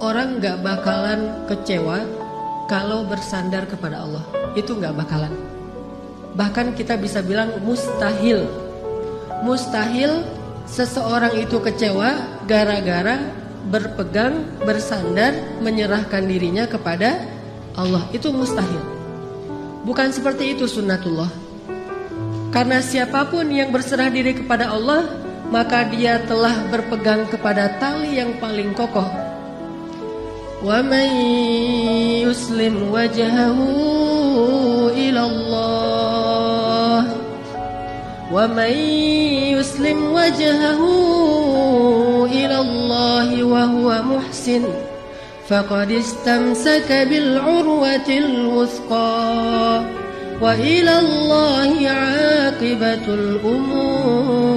orang nggak bakalan kecewa kalau bersandar kepada Allah. Itu nggak bakalan. Bahkan kita bisa bilang mustahil. Mustahil seseorang itu kecewa gara-gara berpegang, bersandar, menyerahkan dirinya kepada Allah. Itu mustahil. Bukan seperti itu sunnatullah. Karena siapa pun yang berserah diri kepada Allah, maka dia telah berpegang kepada tali yang paling kokoh. ومن يسلم وجهه إلى الله ومن يسلم وجهه إلى الله وهو محسن فقد استمسك بالعروة الوثقى وإلى الله عاقبة الأمور